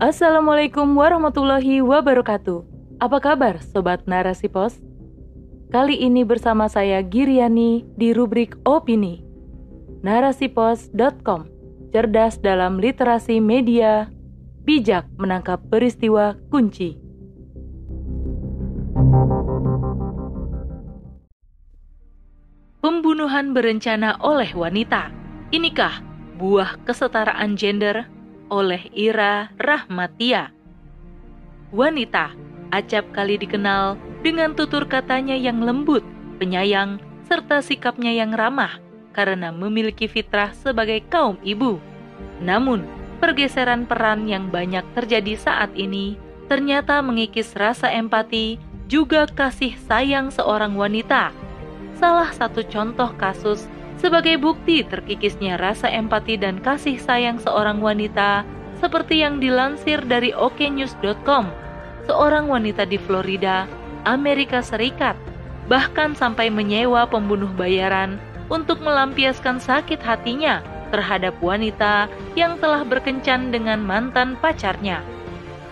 Assalamualaikum warahmatullahi wabarakatuh. Apa kabar Sobat Narasi Pos? Kali ini bersama saya Giriani di rubrik Opini. Narasipos.com Cerdas dalam literasi media, bijak menangkap peristiwa kunci. Pembunuhan berencana oleh wanita. Inikah buah kesetaraan gender oleh Ira Rahmatia. Wanita acap kali dikenal dengan tutur katanya yang lembut, penyayang, serta sikapnya yang ramah karena memiliki fitrah sebagai kaum ibu. Namun, pergeseran peran yang banyak terjadi saat ini ternyata mengikis rasa empati juga kasih sayang seorang wanita salah satu contoh kasus sebagai bukti terkikisnya rasa empati dan kasih sayang seorang wanita seperti yang dilansir dari oknews.com. Seorang wanita di Florida, Amerika Serikat, bahkan sampai menyewa pembunuh bayaran untuk melampiaskan sakit hatinya terhadap wanita yang telah berkencan dengan mantan pacarnya.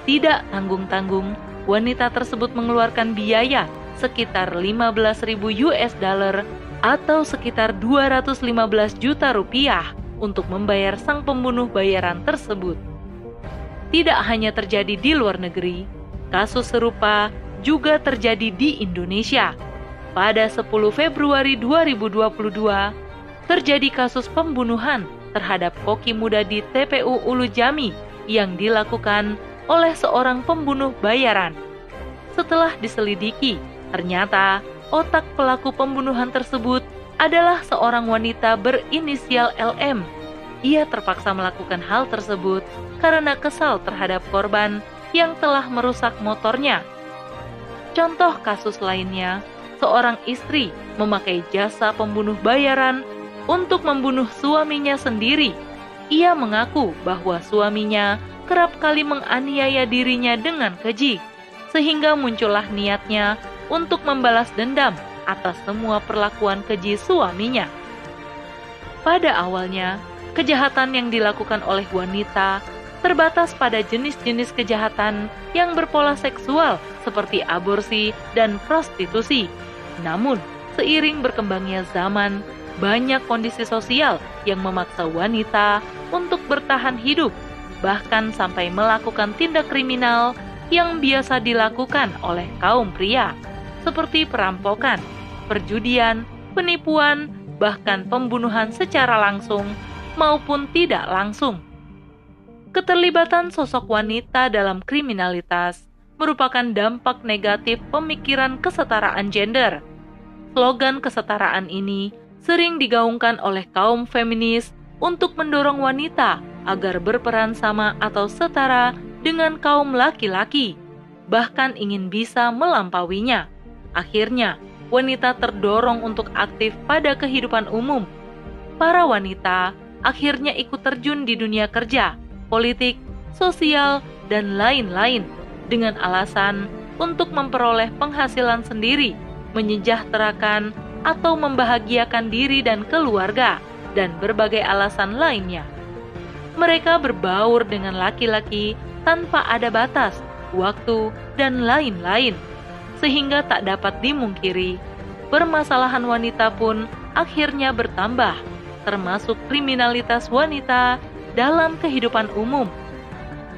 Tidak tanggung-tanggung, wanita tersebut mengeluarkan biaya sekitar 15.000 US dollar atau sekitar 215 juta rupiah untuk membayar sang pembunuh bayaran tersebut. Tidak hanya terjadi di luar negeri, kasus serupa juga terjadi di Indonesia. Pada 10 Februari 2022, terjadi kasus pembunuhan terhadap koki muda di TPU Ulu Jami yang dilakukan oleh seorang pembunuh bayaran. Setelah diselidiki, Ternyata, otak pelaku pembunuhan tersebut adalah seorang wanita berinisial LM. Ia terpaksa melakukan hal tersebut karena kesal terhadap korban yang telah merusak motornya. Contoh kasus lainnya, seorang istri memakai jasa pembunuh bayaran untuk membunuh suaminya sendiri. Ia mengaku bahwa suaminya kerap kali menganiaya dirinya dengan keji, sehingga muncullah niatnya untuk membalas dendam atas semua perlakuan keji suaminya. Pada awalnya, kejahatan yang dilakukan oleh wanita terbatas pada jenis-jenis kejahatan yang berpola seksual seperti aborsi dan prostitusi. Namun, seiring berkembangnya zaman, banyak kondisi sosial yang memaksa wanita untuk bertahan hidup, bahkan sampai melakukan tindak kriminal yang biasa dilakukan oleh kaum pria seperti perampokan, perjudian, penipuan, bahkan pembunuhan secara langsung maupun tidak langsung. Keterlibatan sosok wanita dalam kriminalitas merupakan dampak negatif pemikiran kesetaraan gender. Slogan kesetaraan ini sering digaungkan oleh kaum feminis untuk mendorong wanita agar berperan sama atau setara dengan kaum laki-laki, bahkan ingin bisa melampauinya. Akhirnya, wanita terdorong untuk aktif pada kehidupan umum. Para wanita akhirnya ikut terjun di dunia kerja, politik, sosial, dan lain-lain dengan alasan untuk memperoleh penghasilan sendiri, menyejahterakan atau membahagiakan diri dan keluarga, dan berbagai alasan lainnya. Mereka berbaur dengan laki-laki tanpa ada batas, waktu, dan lain-lain sehingga tak dapat dimungkiri, permasalahan wanita pun akhirnya bertambah, termasuk kriminalitas wanita dalam kehidupan umum.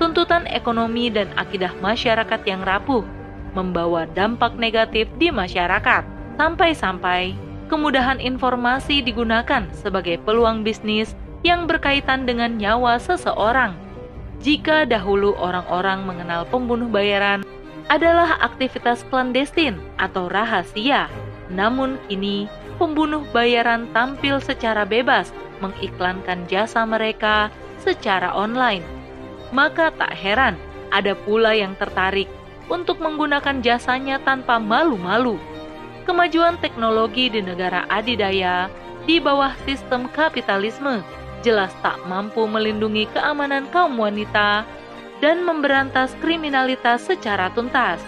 Tuntutan ekonomi dan akidah masyarakat yang rapuh membawa dampak negatif di masyarakat, sampai-sampai kemudahan informasi digunakan sebagai peluang bisnis yang berkaitan dengan nyawa seseorang. Jika dahulu orang-orang mengenal pembunuh bayaran adalah aktivitas klandestin atau rahasia. Namun kini, pembunuh bayaran tampil secara bebas mengiklankan jasa mereka secara online. Maka tak heran ada pula yang tertarik untuk menggunakan jasanya tanpa malu-malu. Kemajuan teknologi di negara adidaya di bawah sistem kapitalisme jelas tak mampu melindungi keamanan kaum wanita dan memberantas kriminalitas secara tuntas.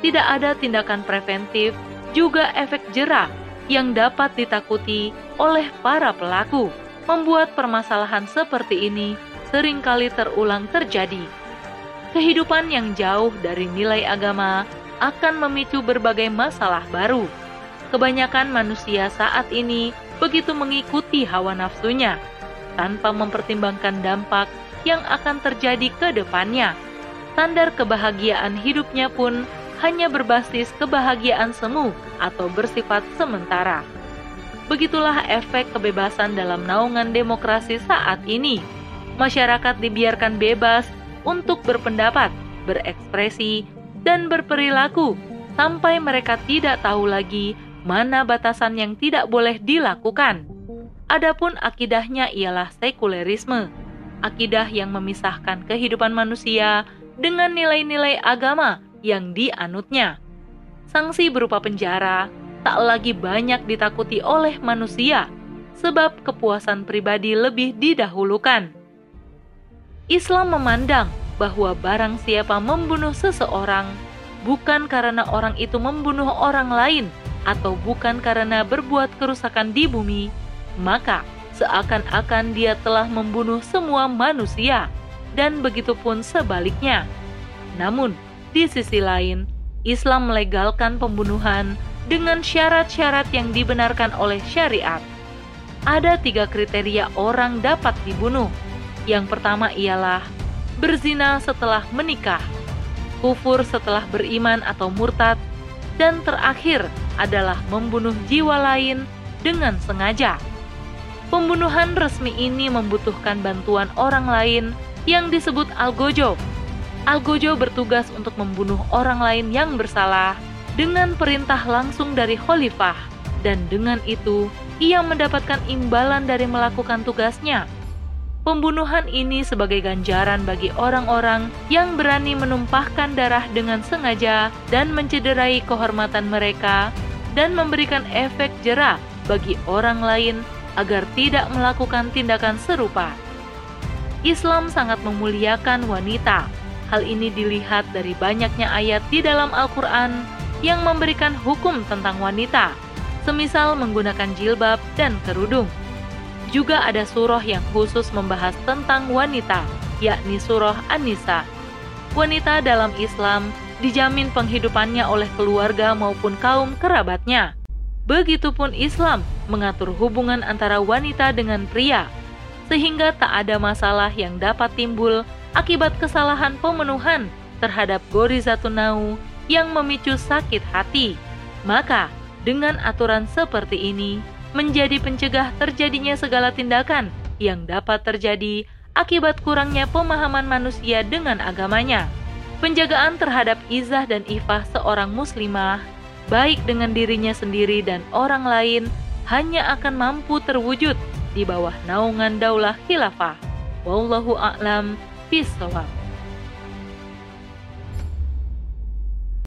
Tidak ada tindakan preventif, juga efek jerah yang dapat ditakuti oleh para pelaku, membuat permasalahan seperti ini sering kali terulang terjadi. Kehidupan yang jauh dari nilai agama akan memicu berbagai masalah baru. Kebanyakan manusia saat ini begitu mengikuti hawa nafsunya tanpa mempertimbangkan dampak yang akan terjadi ke depannya. Standar kebahagiaan hidupnya pun hanya berbasis kebahagiaan semu atau bersifat sementara. Begitulah efek kebebasan dalam naungan demokrasi saat ini. Masyarakat dibiarkan bebas untuk berpendapat, berekspresi, dan berperilaku sampai mereka tidak tahu lagi mana batasan yang tidak boleh dilakukan. Adapun akidahnya ialah sekulerisme, akidah yang memisahkan kehidupan manusia dengan nilai-nilai agama yang dianutnya. Sanksi berupa penjara tak lagi banyak ditakuti oleh manusia, sebab kepuasan pribadi lebih didahulukan. Islam memandang bahwa barang siapa membunuh seseorang bukan karena orang itu membunuh orang lain atau bukan karena berbuat kerusakan di bumi, maka seakan-akan dia telah membunuh semua manusia, dan begitu pun sebaliknya. Namun, di sisi lain, Islam melegalkan pembunuhan dengan syarat-syarat yang dibenarkan oleh syariat. Ada tiga kriteria orang dapat dibunuh. Yang pertama ialah berzina setelah menikah, kufur setelah beriman atau murtad, dan terakhir adalah membunuh jiwa lain dengan sengaja. Pembunuhan resmi ini membutuhkan bantuan orang lain yang disebut algojo Algojo bertugas untuk membunuh orang lain yang bersalah dengan perintah langsung dari khalifah dan dengan itu ia mendapatkan imbalan dari melakukan tugasnya. Pembunuhan ini sebagai ganjaran bagi orang-orang yang berani menumpahkan darah dengan sengaja dan mencederai kehormatan mereka dan memberikan efek jerah bagi orang lain agar tidak melakukan tindakan serupa. Islam sangat memuliakan wanita Hal ini dilihat dari banyaknya ayat di dalam Al-Quran yang memberikan hukum tentang wanita, semisal menggunakan jilbab dan kerudung. Juga ada surah yang khusus membahas tentang wanita, yakni surah An-Nisa. Wanita dalam Islam dijamin penghidupannya oleh keluarga maupun kaum kerabatnya. Begitupun Islam mengatur hubungan antara wanita dengan pria, sehingga tak ada masalah yang dapat timbul akibat kesalahan pemenuhan terhadap Gorizatun yang memicu sakit hati. Maka, dengan aturan seperti ini, menjadi pencegah terjadinya segala tindakan yang dapat terjadi akibat kurangnya pemahaman manusia dengan agamanya. Penjagaan terhadap izah dan ifah seorang muslimah, baik dengan dirinya sendiri dan orang lain, hanya akan mampu terwujud di bawah naungan daulah khilafah. Wallahu a'lam bishawab.